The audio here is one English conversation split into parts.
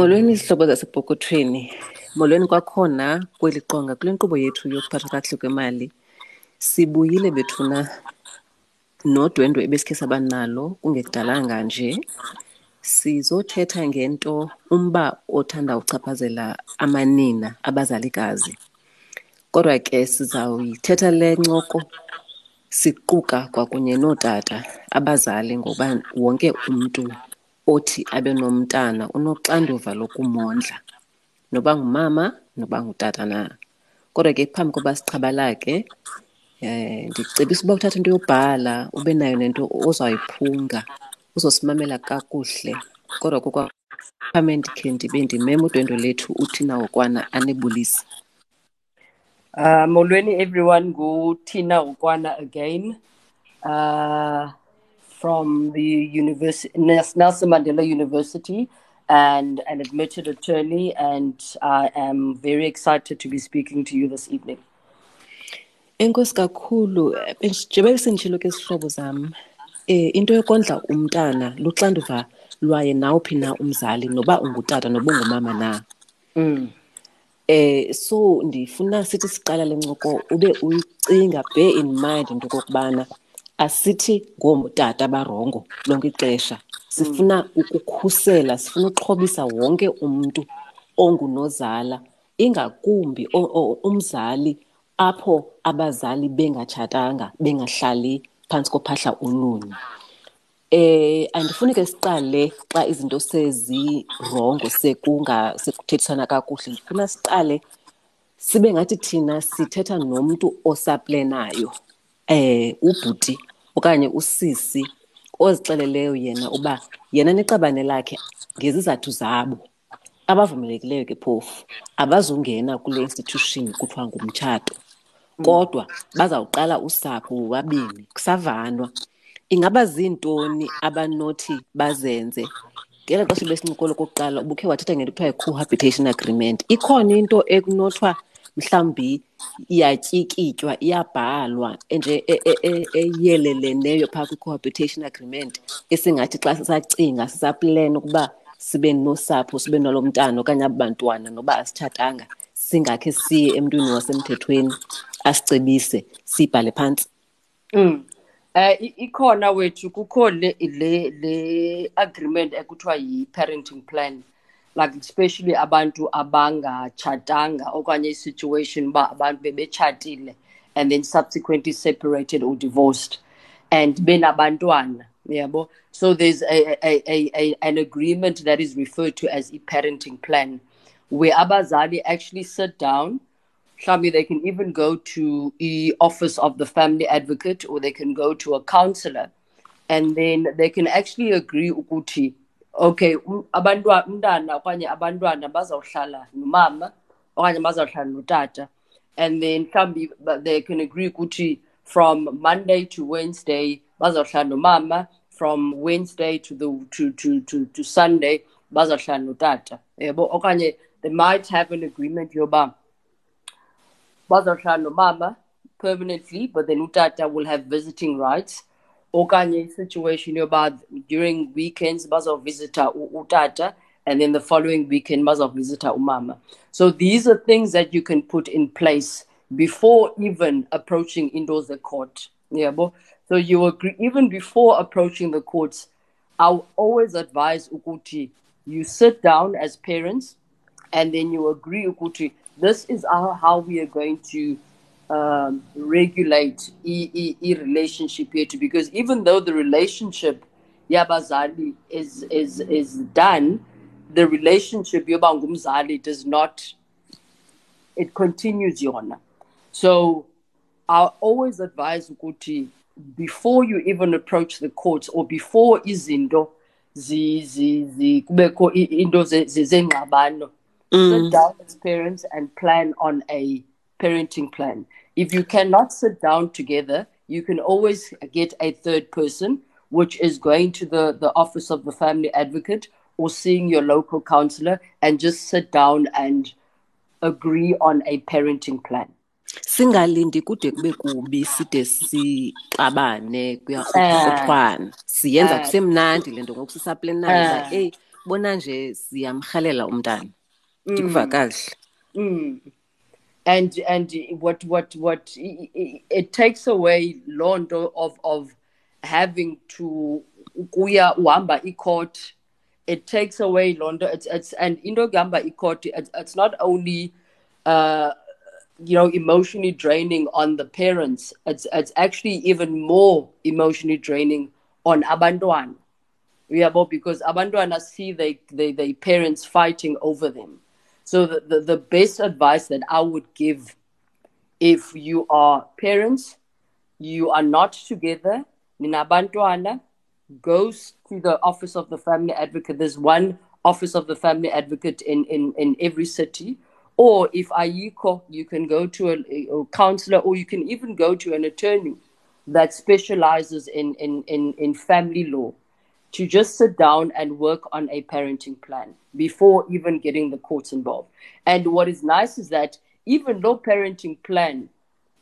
Molweni izihlobo zasepokothweni. Molweni kwakhona kweli qonga kule nkqubo yethu yokuphathwa kakuhle kwemali. Sibuyile bethuna nodwendwe ebesikhe saba nalo kungekudalanga nje. Sizothetha ngento umba othanda uchaphazela amanina abazalikazi. Kodwa ke sizawuyithetha le ncoko siquka kwakunye nootata abazali ngoba wonke umntu othi abe nomntana unoxanduva lokumondla noba ngumama noba ngutata na. Kodwa ke phambi koba sixhabalake um ndicebisa uba uthathe into yobhala ube nayo nento ozayiphunga uzosimamela kakuhle. Kodwa kokwaphame ndikhe ndibe ndimema udwendwe lethu uThina Wokwana anibulise. Uh, molweni everyone, nguTina Ukwana again, uh, from the University Nelson Mandela University, and an admitted attorney. And I am very excited to be speaking to you this evening. Enkosi kakhulu njengoba senditshilo ke sihlobo zam eh into yokondla umntana luxanduva lwaye nawuphi na umzali noba ungutata noba ungumama na. Mm. Eh so ndifuna sithi siqala le ncoko ube uyicinga bear in mind into okokubana asithi ngootata barongo lonke ixesha. Sifuna ukukhusela sifuna uxhobisa wonke umntu ongunozala ingakumbi umzali apho abazali bengatshatanga bengahlali phantsi kophahla olunye eh andifuni ke siqale xa izinto sezirongo sekunga sekuthethisana kakuhle. Ndifuna siqale sibe ngathi thina sithetha nomntu osaplenayo eh ubhuti okanye usisi ozixeleleyo yena uba yena neqabane lakhe ngezizathu zabo. Abavumelekileyo ke phofu abazungena kule institution kuthiwa ngumtshato. Kodwa bazawuqala usapho bobabini kusavanwa. Ingaba ziintoni abanothi bazenze? Ngela xesha besincokola okokuqala ubukhe wathetha ngento kuthiwa yi-cohabitation agreement. Ikhona into ekunothiwa mhlawumbi iyatyikitywa iyabhalwa nje eyeleleneyo phaa kwi-cohabitation agreement esingathi xa sisacinga sisaplena ukuba sibe nosapho sibe nalo mntana okanye abo bantwana noba asitshatanga singakhe siye emntwini wasemthethweni asicebise siyibhale phantsi. Eh i- ikhona wethu kukho le le le agreement ekuthiwa yi-parenting plan like especially abantu abangatshatanga okanye i-situation uba abantu bebetshatile and then subsequently separated or divorced and benabantwana yabo? So there's a, a, a, a, an agreement that is referred to as a-parenting plan where abazali actually sit down Shami, they can even go to the office of the family advocate or they can go to a counselor and then they can actually agree ukuthi okay um- abantwana umntana okanye abantwana bazawuhlala nomama okanye bazawuhlala notata and then mhlawumbi they can agree ukuthi from monday to wednesday bazawuhlala nomama from wednesday to the to to to, to sunday bazawuhlala notata yabo okanye they might have an agreement yoba bazawuhlala nomama permanently, but then utata will have visiting rights. Okanye situation yoba during weekends bazawuvisitor u- utata and then the following weekend bazawuvisitor umama. So these are things that you can put in place before even approaching into the court. Yeah, so you agree even before approaching the courts. I'll always advise Ukuti, you sit down as parents and then you agree ukuthi this is how we are going to um, regulate e, e, e relationship here too because even though the relationship yabazali is is is done the relationship yobangumzali does not it continues yona. So i always advise ukuthi before you even approach the courts or before izinto zi zi zi kubekho into ze- ze- zengxabano sit down as parents and plan on a parenting plan. If you cannot sit down together, you can always get a third person, which is going to the, the office of the family advocate or seeing your local counselor and just sit down and agree on a parenting plan. singalindi kude kube kubi side sixabane kuyarhothwana siyenza Eh. kusemnandi le nto ngoku sisaplenayo uba Eh. eyi bona nje siyamrhalela umntana ndikuva kakuhle and and what what what it, takes away lonto of of having to kuya uhamba i-court. It takes away lonto it's it's and into gamba i-court it's, not only uh you know emotionally draining on the parents. It's it's actually even more emotionally draining on abantwana. Yeah, because abantwana see they, they, they parents fighting over them so the, the, the best advice that I would give if you are parents, you are not together, ninabantwana, goes to the office of the family advocate. There's one office of the family advocate in, in, in every city. Or if ayiko, you can go to a, a counselor or you can even go to an attorney that specializes in, in, in, in family law to just sit down and work on a parenting plan before even getting the courts involved. And what is nice is that even though parenting plan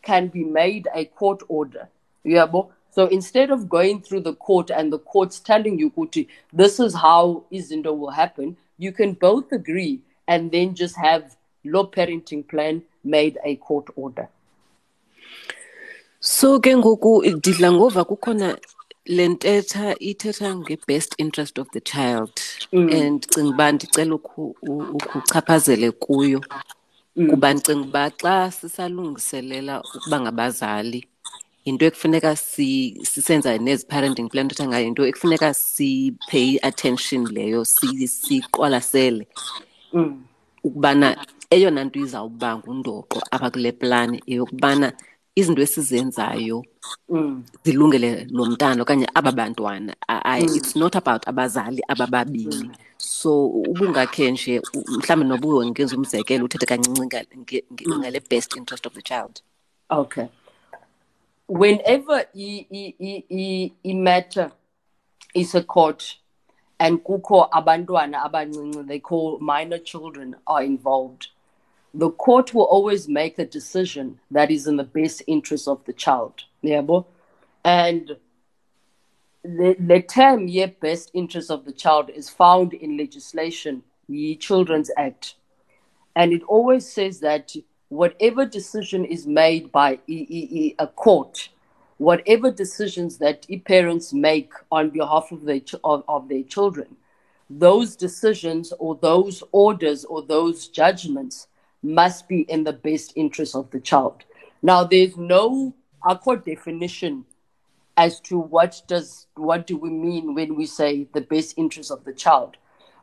can be made a court order, yeah, so instead of going through the court and the courts telling you, Kuti, this is how Izindo will happen, you can both agree and then just have law parenting plan made a court order. So ke ngoku ndidla ngova kukhona le ntetha ithetha nge-best interest of the child and cinga uba ndicela ukuchaphazele kuyo kuba ndicinga uba xa sisalungiselela ukuba ngabazali yinto ekufuneka sisenza nezi parenting plan thetha ngayo yinto ekufuneka sipay attention leyo siqwalasele ukubana eyona nto izawuba ngundoqo apha kule plani eyokubana izinto esizenzayo zilungele lo mntana okanye aba bantwana. It's not about abazali abababini. So ubungakhe nje mhlawumbi noba ungenza umzekelo uthethe kancinci ngale best interest of the child. Okay. Whenever i-matter is a court and kukho abantwana abancinci they call minor children are involved the court will always make a decision that is in the best interest of the child. And the, the term yeah, best interest of the child is found in legislation, the Children's Act. And it always says that whatever decision is made by a court, whatever decisions that parents make on behalf of their, of, of their children, those decisions or those orders or those judgments must be in the best interest of the child. Now, there's no accord definition as to what does what do we mean when we say the best interest of the child.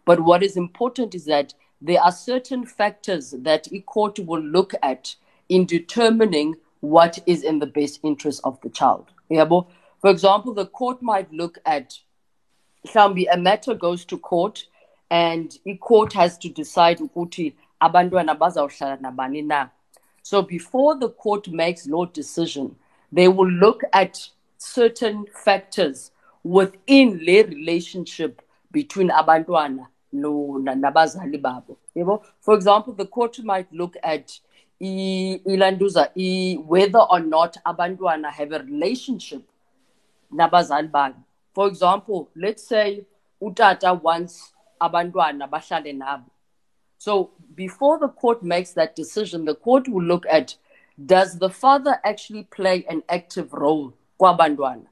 But what is important is that there are certain factors that a court will look at in determining what is in the best interest of the child. For example, the court might look at a matter goes to court and a court has to decide ukuthi abantwana bazawuhlala nabani na. So before the court makes law decision they will look at certain factors within the relationship between abantwana no nabazali babo. Yebo? For example the court might look at ilanduza whether or not abantwana have a relationship nabazali babo. For example let's say utata wants abantwana bahlale nabo. So before the court makes that decision, the court will look at does the father actually play an active role? Kwabandwana?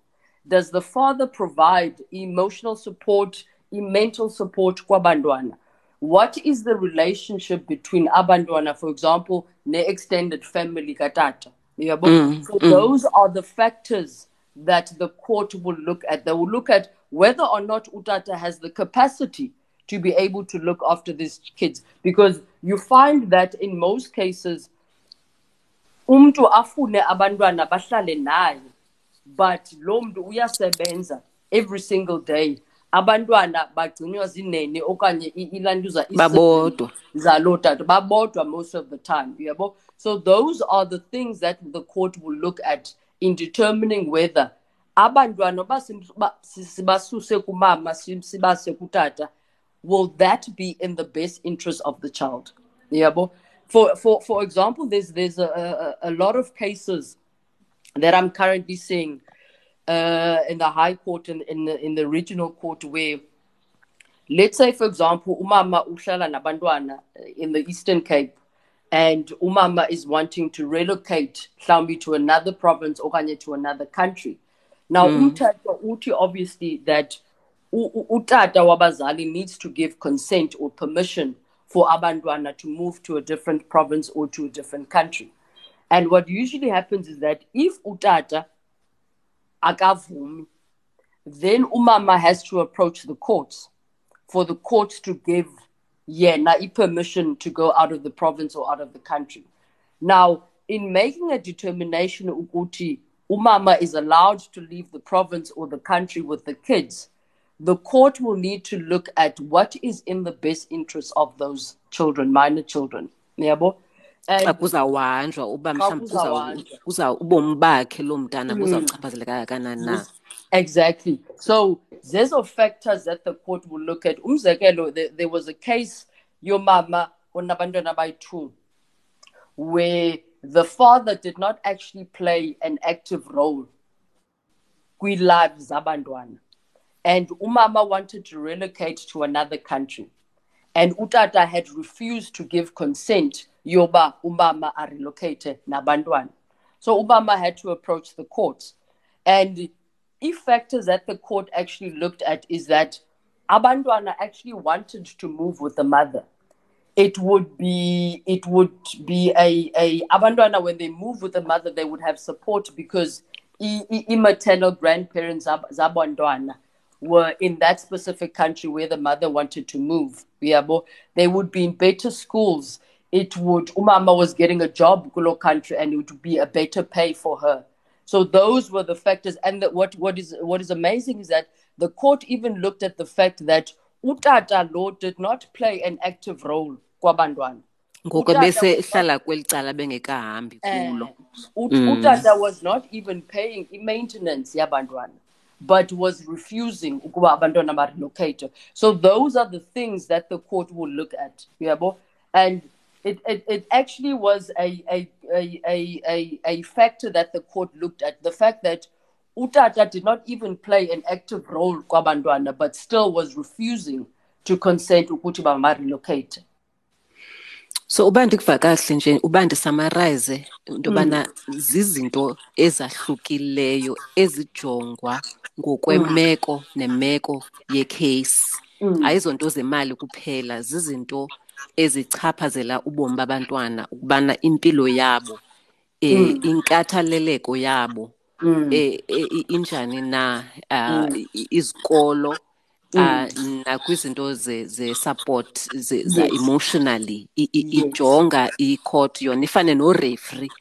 Does the father provide emotional support, mental support? Kwabandwana? What is the relationship between abandwana, for example, ne extended family katata? Mm, so mm. those are the factors that the court will look at. They will look at whether or not Utata has the capacity to be able to look after these kids. Because you find that in most cases umntu afune abantwana bahlale naye but lo mntu uyasebenza every single day. Abantwana bagcinwa zinene okanye ilantuza babodwa. zaloo tata. Babodwa most of the time yabo so those are the things that the court will look at in determining whether abantwana sibasuse kumama sibase kutata will that be in the best interest of the child? Yeah, but for for for example, there's there's a, a, a lot of cases that I'm currently seeing uh, in the High Court and in the in the regional court where let's say for example umama uhlala nabantwana eh, in the eastern cape and umama is wanting to relocate mhlawumbi to another province okanye to another country now umthetho uthi obviously that utata wabazali needs to give consent or permission for abantwana to move to a different province or to a different country and what usually happens is that if utata akavumi then umama has to approach the courts for the courts to give yena permission to go out of the province or out of the country. Now, in making a determination ukuthi umama is allowed to leave the province or the country with the kids, the court will need to look at what is in the best interest of those children, minor children. Yabo? xa And ah, uba mhlawumbi kuza- kuzawuhanjwa. kuza ubomi bakhe loo mntana mm. buzawuchaphazeleka kanani na Exactly. So there's of factors that the court will look at. Umzekelo, there, there was a case, your mama, onabantwana bayi-two, where the father did not actually play an active role kwi-lives zabantwana. And umama wanted to relocate to another country. And utata had refused to give consent yoba umama relocated nabantwana. So umama had to approach the courts. And if factors that the court actually looked at is that abantwana actually wanted to move with the mother. It would be it would be a, a abantwana when they move with the mother they would have support because maternal grandparents zab- zabantwana were in that specific country where the mother wanted to move. Yabo. They would be in better schools. It would umama was getting a job kulo country and it would be a better pay for her. So those were the factors. And that what, what is what is amazing is that the court even looked at the fact that Utata law did not play an active role kwabantwana. ngoko Utata bese was hlala kweli cala bengekahambi kulo eh, Utata mm. was not even paying maintenance yabantwana, but was refusing ukuba abantwana barelocate. So those are the things that the court will look at. Yabo? And it, it, it actually was a, a, a, a, a, factor that the court looked at. The fact that Utata did not even play an active role kwabantwana, but still was refusing to consent ukuthi relocate. so uba ndikuva kakuhle nje uba ndisamarayize into yobana mm. zizinto ezahlukileyo ezijongwa ngokwemeko nemeko yecase. Mm. Ayizonto zemali kuphela zizinto ezichaphazela ubomi babantwana ukubana impilo yabo eh mm. inkathaleleko yabo mm. eh, eh injani na ah, izikolo ah, nakwizinto ze-support ze-emotionally ijonga i-court yona ifane no-refree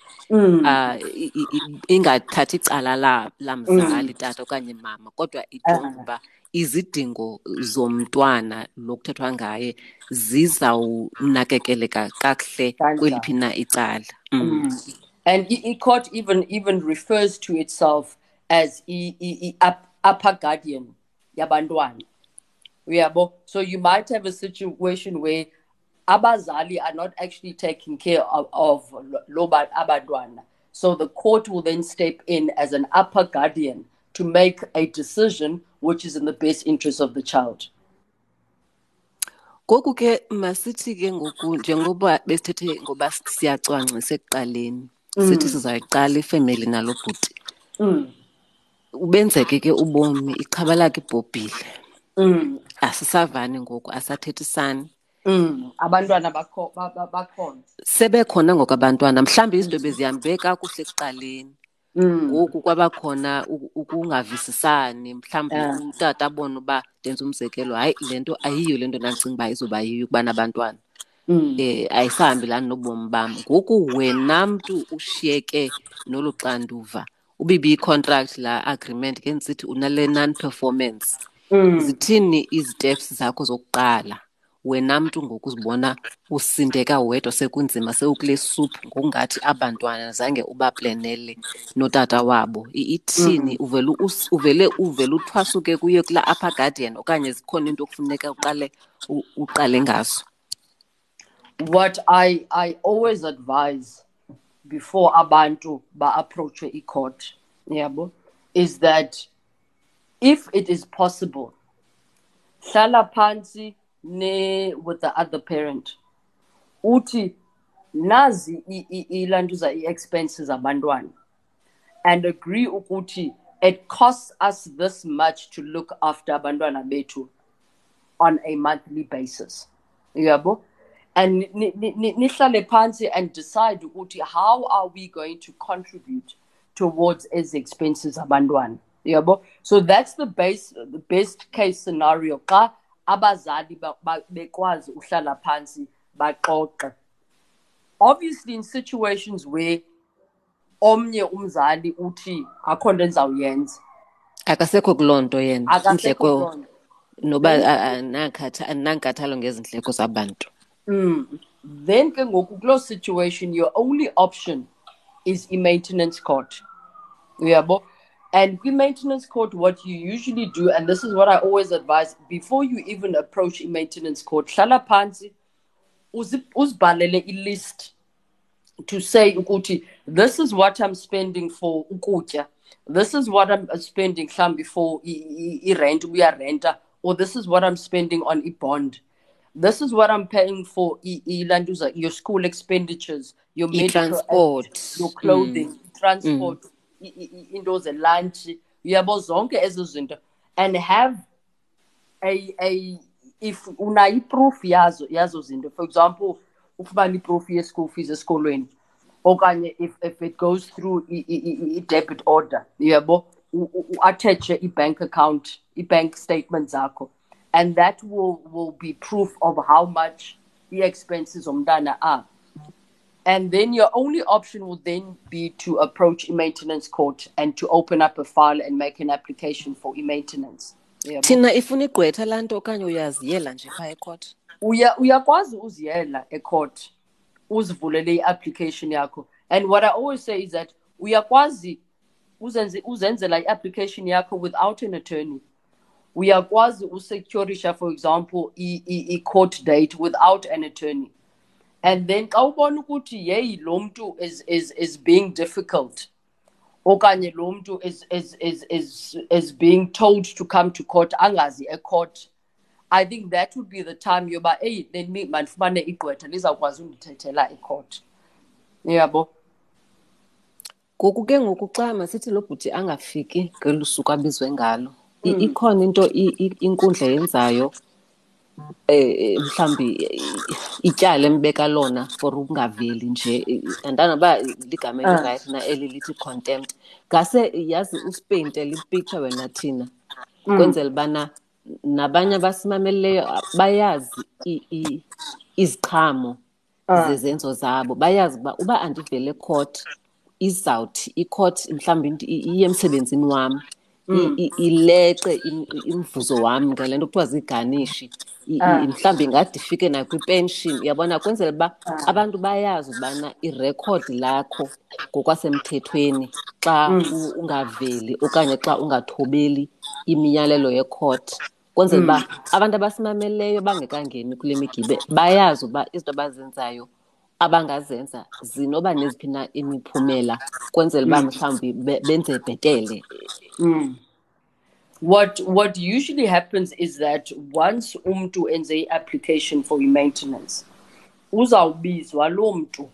ah i- i- ingathathi icala la lamzali tata okanye mama kodwa ijonga uba izidingo zomntwana lokuthethwa ngaye zizawunakekeleka kakuhle kweliphi na icala mm. And i- i- court even even refers to itself as i, i, i, up, upper guardian yabantwana. Uyabo? So you might have a situation where abazali are not actually taking care of, of lo- lo. So the court will then step in as an upper guardian to make a decision which is in the best interest of the child. ngoku ke masithi ke ngoku njengoba besithethe ngoba siyacwangcisa ekuqaleni mm. sithi sizayiqala ifemeli nalo bhuti. Mm. Ubenzeke ke ubomi ichaba lakhe ibhobhile. Mm. Asisavani ngoku asathethisani Abantwana bakho ba- ba- bakhona. sebekhona ngoku abantwana mhlawumbi izinto bezihambe kakuhle ekuqaleni. Ngoku kwabakhona u- ukungavisisani mhlawumbi Ah. utata abone uba ndenza umzekelo hayi le nto ayiyo le nto ndandicinga uba izoba yiyo ukuba nabantwana eh ayisahambelani nobomi bam. Ngoku wena mntu ushiyeke nolu xanduva ubibi i-contract la agreement ke ndisithi unale non-performance zithini iziteps zakho zokuqala? Wena mntu ngoku uzibona usindeka wedwa sekunzima sewukule suphu ngokungathi abantwana zange ubaplenele notata wabo. Ithini? Uvele us- uvele uvele uthwasuke kuye kula upper guardian okanye zikhona into okufuneka uqale uqale ngazo. What I I always advise before abantu ba approach a court yabo is that if it is possible hlala phansi ne with the other parent. Uthi nazi ilantuza i-expenses abantwana and agree ukuthi it costs us this much to look after abantwana bethu on a monthly basis. Yabo? And nihlale phansi and decide ukuthi how are we going to contribute towards ezi expenses abantwana? Yabo? So that's the base the best case scenario. Xa abazali bekwazi uhlala phansi baxoxe. Obviously in situations where omnye umzali uthi akho nto endizawuyenza. Akasekho kuloo nto yena indleko noba anankathalo ngezi ndleko zabantu. Mm. then ke ngoku kuloo situation your only option is i-maintenance court. Uyabo? And kwi-maintenance court what you usually do and this is what i always advise before you even approach i-maintenance court hlala phansi uzibhalele i-list to say ukuthi this is what i'm spending for ukutya this is what i'm spending mhlawumbi for i-rent uyarenta or this is what i'm spending on i-bond this is what i'm paying for ilantuza your school expenditures your medical transport your clothing. Mm. transport into zelunch uyabo zonke ezo zinto. And have a a if unayo iproof yazo yazo zinto. For example ufumana iproof ye-school fees esikolweni. Okanye if, if it goes through i-debit order yabo u-attache i-bank account i-bank statement zakho. And that will, will be proof of how much the expenses umntana are and then your only option would then be to approach a maintenance court and to open up a file and make an application for i-maintenance thina ifuna igqwetha laa nto okanye uyaziyela nje phaa ecourt uyakwazi uziyela ecourt uzivulele i-application yakho. And what i always say is that uyakwazi uzenzela i-application yakho without an attorney. Uyakwazi usecurisha for example i-court date without an attorney and then xa ubona ukuthi yeyi lo mntu is, is, is being difficult okanye lo mntu is, is, is, is, is being told to come to court angazi ecourt i think that would be the time yoba eyi then mandifumane igqwetha lizawukwazi undithethela ecourt. Yabo ngoku ke ngoku xa masithi lo bhuti angafiki ngelu suku abizwe ngalo hmm. ikhona into inkundla yenzayo eh mhlambi ityala embeka lona for ukungaveli nje andanoba ligama elirayithi na eli lithi contempt. Ngase yazi uspeyintele ipicture wena thina kwenzela ubana nabanye abasimameleyo bayazi iziqhamo zezenzo zabo. Bayazi uba uba andivele ecourt izawuthi icourt mhlawumbi iye emsebenzini wam ileqe imvuzo wami ngale nto kuthiwa ziiganishi mhlawumbi ingade ifike nakwipenshini uyabona? Kwenzela uba abantu bayazi ubana irekhodi lakho ngokwasemthethweni xa ungaveli okanye xa ungathobeli imiyalelo yecourt. Kwenzela uba abantu abasimameleyo bangekangeni kule migibe bayazi uba izinto abazenzayo abangazenza zinoba neziphi na imiphumela. Kwenzela uba mhlawumbi benze bhetele. What what usually happens is that once umntu enze i-application for i-maintenance uzawubizwa loo mntu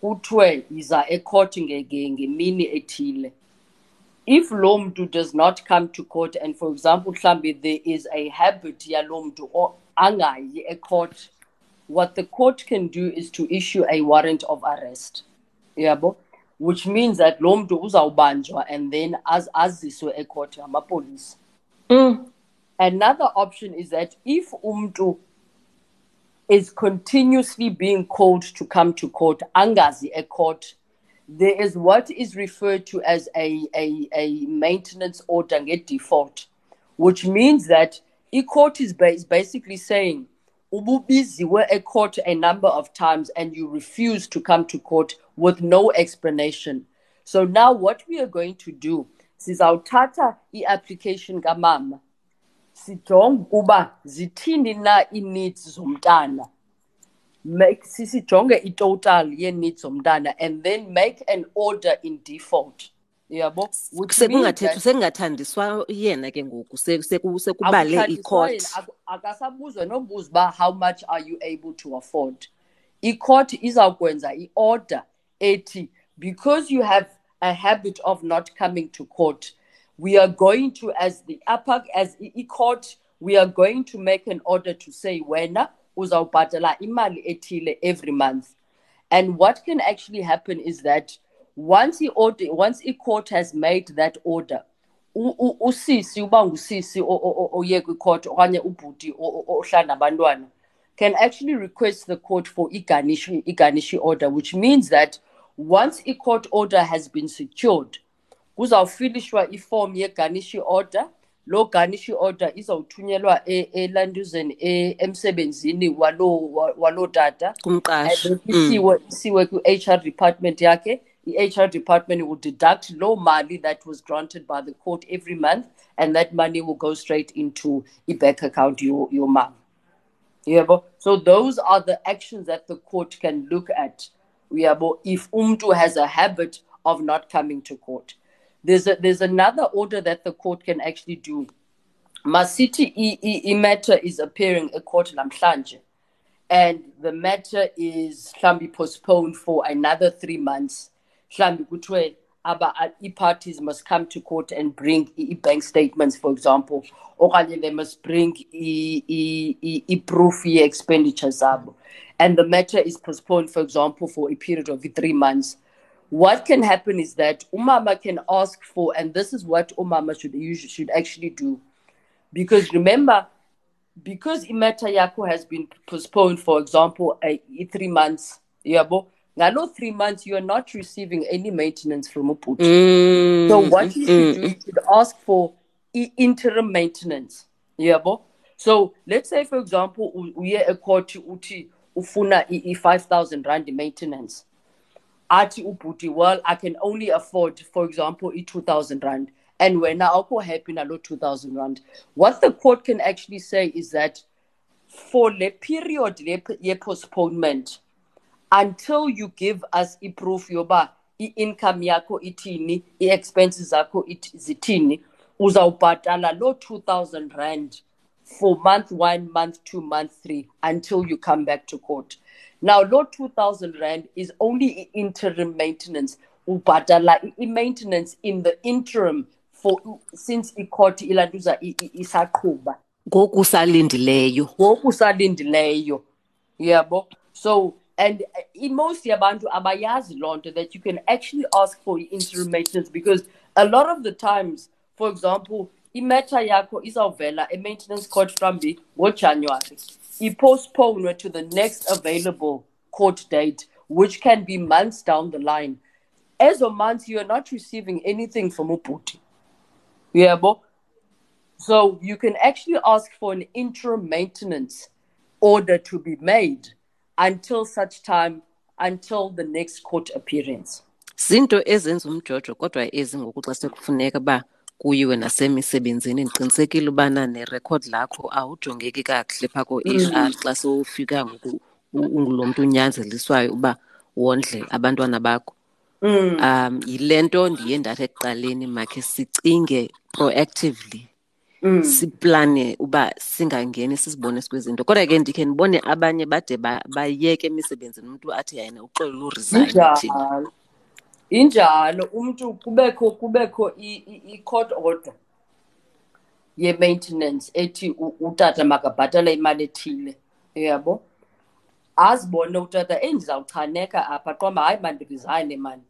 kuthiwe yiza ecourt ngemini ethile. If loo mntu does not come to court and for example mhlawumbi there is a habit yaloo mntu angayi ecourt what the court can do is to issue a warrant of arrest. Yabo which means that lo mntu uzawubanjwa and then az aziswe ecourt ngamapolisa mm. another option is that if umntu is continuously being called to come to court angazi ecourt there is what is referred to as a, a, a maintenance order default which means that i-court is, ba is basically saying ububiziwe ecourt a court a number of times and you refuse to come to court with no explanation. So now what we are going to do sizawuthatha i-application kamama. Sijonge ukuba zithini na ii-needs zomntana. Make sisijonge itotal yee-needs zomntana and then make an order in default. Yabo? Sekungathethwa sekungathandiswa yena ke ngoku. Se- seku- sekubale icourt. akasabuzwe nobuza uba how much are you able to afford. Icourt izawukwenza i-order ethi because you have a habit of not coming to court we are going to as the upper as i- i-court we are going to make an order to say wena uzawubhatala imali ethile every month. And what can actually happen is that once the order, once a court has made that order, usisi uba ngusisi oye kwicourt okanye ubhuti ohlala nabantwana can actually request the court for iganishi iganishi order which means that once a court order has been secured kuzawufilishwa iform yeganishi order. Lo ganishi order izawuthunyelwa e- elanduzeni e- emsebenzini waloo wa- waloo tata. Kumqashi. Then mm. isiwe isiwe ku-HR department yakhe. i-HR department will deduct low mali that was granted by the court every month and that money will go straight into a bank account your your mom yebo? So those are the actions that the court can look at yebo if umtu has a habit of not coming to court. There's a, there's another order that the court can actually do. Masithi i- i- i matter is appearing at court namhlanje and the matter is mhlawumbi postponed for another three months. Mhlawumbi kuthiwe aba i-parties must come to court and bring i- i-bank statements for example okanye they must bring i-proof ye-expenditure and the matter is postponed for example for a period of three months. What can happen is that umama can ask for and this is what umama should usually should actually do. Because remember because imatter yakho has been postponed for example a, three months yabo? Ngalo three months you are not receiving any maintenance from ubhuti Mm, so what you should do mm, you should ask for interim maintenance yabo? So let's say for example u- uye ecourt uthi ufuna i- i-5000 rand maintenance. Athi ubhuti well i can only afford for example i-2000 rand. And wena awukho happy nalo 2000 rand. What the court can actually say is that for le period ye-postponement until you give us i-proof yoba i-income yakho ithini i-expenses zakho it- zithini uzawubhatala lo 2000 rand for month one month two month three until you come back to court. Now lo 2000 rand is only i-interim maintenance. Ubhatala i- i-maintenance in the interim for since i-court ilantuza i- i- isaqhuba. Ngoku usalindileyo ngoku usalindileyo yabo? So and eh, i- most yabantu abayazi loo nto that you can actually ask for interim maintenance because a lot of the times for example imatter yakho izawuvela e-maintenance court mhlawumbi ngojanuwari. Ipostponwe to the next available court date which can be months down the line. Ezo months you are not receiving anything from ubhuti. Yabo so you can actually ask for an interim maintenance order to be made until such time, until the next court appearance. zinto ezenza umjojo kodwa ezi ngoku xa sekufuneka uba kuyiwe nasemisebenzini. Ndiqinisekile ubana nerekhod lakho awujongeki kakuhle phaa ko-H_R xa sowufika ngoku ungulo mntu unyanzeliswayo uba wondle abantwana bakho. Um yile nto ndiye ndathi ekuqaleni makhe sicinge proactively siplane uba singangeni sizibone sikwizinto kodwa ke ndikhe ndibone abanye bade bayeke emisebenzini umntu athi yena uxelela uresign thina Injalo. Umuntu kubekho kubekho i- i- i-court order ye-maintenance ethi utata makabhatale imali ethile yabo azibone utata eyi ndizawuchaneka apha qomba hayi mandirizayine mani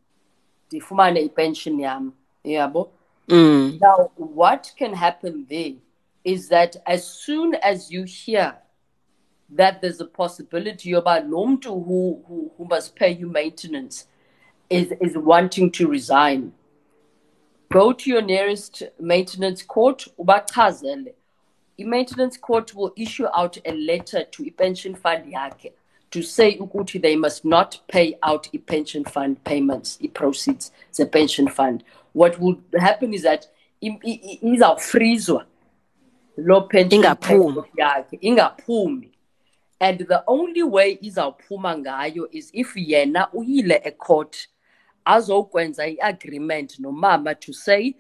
ndifumane ipension yam yabo mm. Now, what can happen there is that as soon as you hear that there's a possibility about Nomtu who, who, who must pay you maintenance is, is wanting to resign, go to your nearest maintenance court, ubachazele. The maintenance court will issue out a letter to a pension fund yakhe to say ukuthi they must not pay out a pension fund payments, the proceeds, the pension fund. What will happen is that i- i- i- izawufrizwa lo pension yakhe ingaphumi and the only way is izawuphuma ngayo is if yena uyile ecourt azokwenza i-agreement nomama to say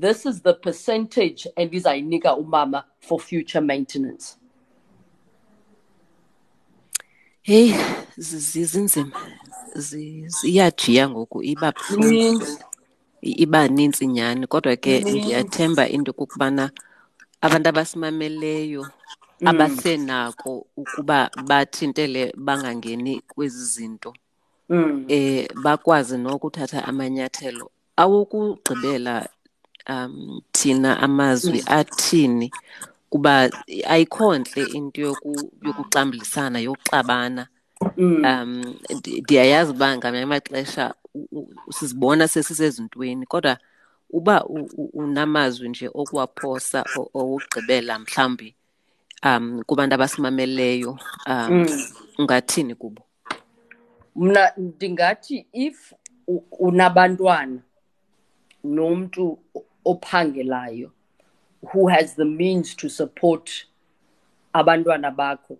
this is the percentage endizayinika umama for future maintenance heyi zinzima ziyajiya ngoku iba Zininzi. iba nintsi nyhani kodwa ke Zininzi. ndiyathemba into okokubana abantu abasimameleyo abasenako ukuba bathintele bangangeni kwezi zinto Mm. Eh bakwazi nokuthatha amanyathelo awokugqibela um thina amazwi athini kuba ayikho ntle into yoku yokuxambulisana yokuxabana Mm. um ndiyayazi uba ngamanye amaxesha sizibona sesisezintweni kodwa uba unamazwi nje okuwaphosa owugqibela mhlawumbi um kubantu abasimameleyo um Mm. ungathini kubo mna ndingathi if unabantwana nomntu ophangelayo who has the means to support abantwana bakho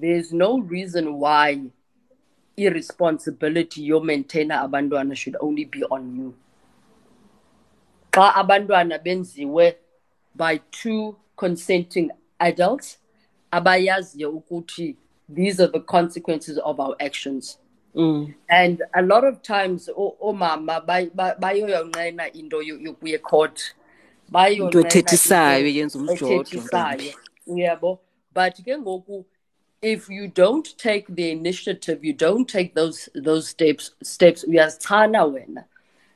there's no reason why irresponsibility yomaintaina abantwana should only be on you. Xa abantwana benziwe by two consenting adults abayaziyo ukuthi these are the consequences of our actions mm. and a lot of times o- oomama bay- bay- bayoyonqena into yo- yokuya ecourt. Into ethethisayo, yenza umjojo, ethethisayo, uyabo? But ke ngoku if you don't take the initiative you don't take those those steps steps uyazichana wena.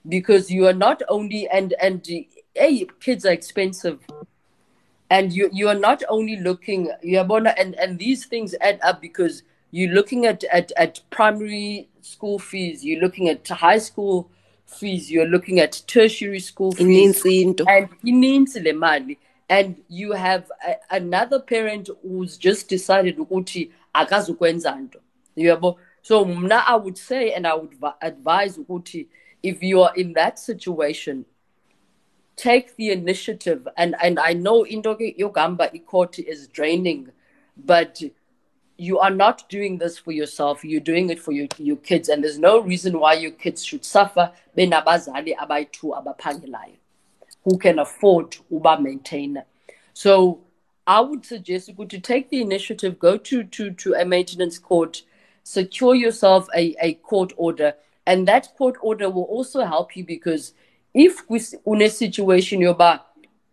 Because you are not only and and hey kids are expensive. And you you are not only looking uyabona? And and these things add up because you're looking at at at primary school fees you're looking at high school fees you're looking at tertiary school fees. And le mali. And you have a, another parent who's just decided ukuthi akazukwenza nto. Yabo so mna i would say and i would advise ukuthi if you are in that situation take the initiative. And and i know into yogamba court is draining but you are not doing this for yourself you're doing it for your, your kids and there's no reason why your kids should suffer. Who can afford uba maintainer? So i would suggest you to take the initiative go to to to a maintenance court secure yourself a, a court order and that court order will also help you because if we une situation yoba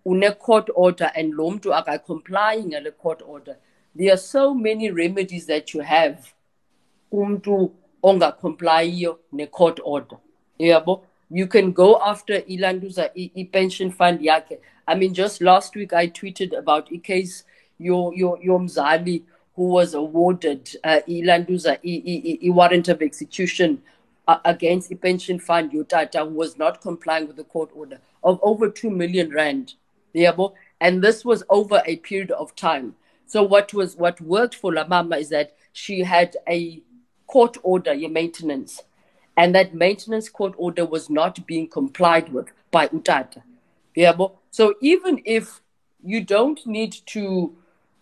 une court order and lo mntu akacomplying ngale court order there are so many remedies that you have umntu ongacomplyiyo ne-court order. Yabo you can go after ilanduza i-pension fund yakhe. I mean just last week i tweeted about a case your your your mzali who was awarded uh, ilanduza i-warrant of execution against the pension fund yotata who was not complying with the court order of over 2 million rand. Yabo and this was over a period of time so what was what worked for la mama is that she had a court order your maintenance and that maintenance court order was not being complied with by utata yabo so even if you don't need to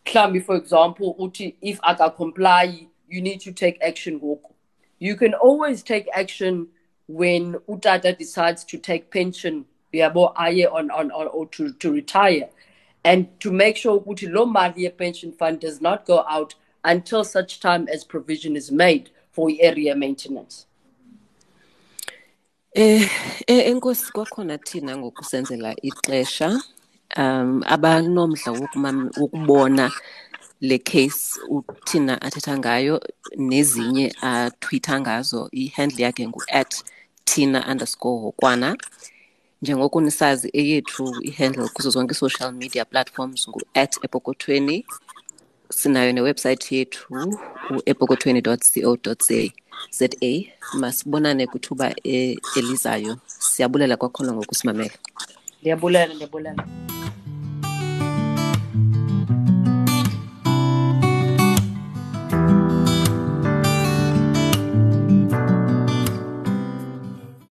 Klambi, for example, uti if aka comply, you need to take action. You can always take action when Utata decides to take pension, yabo aye on, on, on or to, to retire. And to make sure uti lo mali pension fund does not go out until such time as provision is made for area maintenance. Eh eh, enkosi kwakhona thina ngokusenzela ixesha um abanomdla wokubona le case uthina athetha ngayo nezinye atwitha ngazo ihandle yakhe ngu-at tina underscore hokwana njengoko nisazi eyethu ihandle kuzo zonke i-social media platforms ngu-at epokothweni sinayo newebhsayithi yethu uepokothweni co za. Za masibonane kwithuba elizayo siyabulela kwakhona ngokusimamela. Ndiyabulela, ndiyabulela.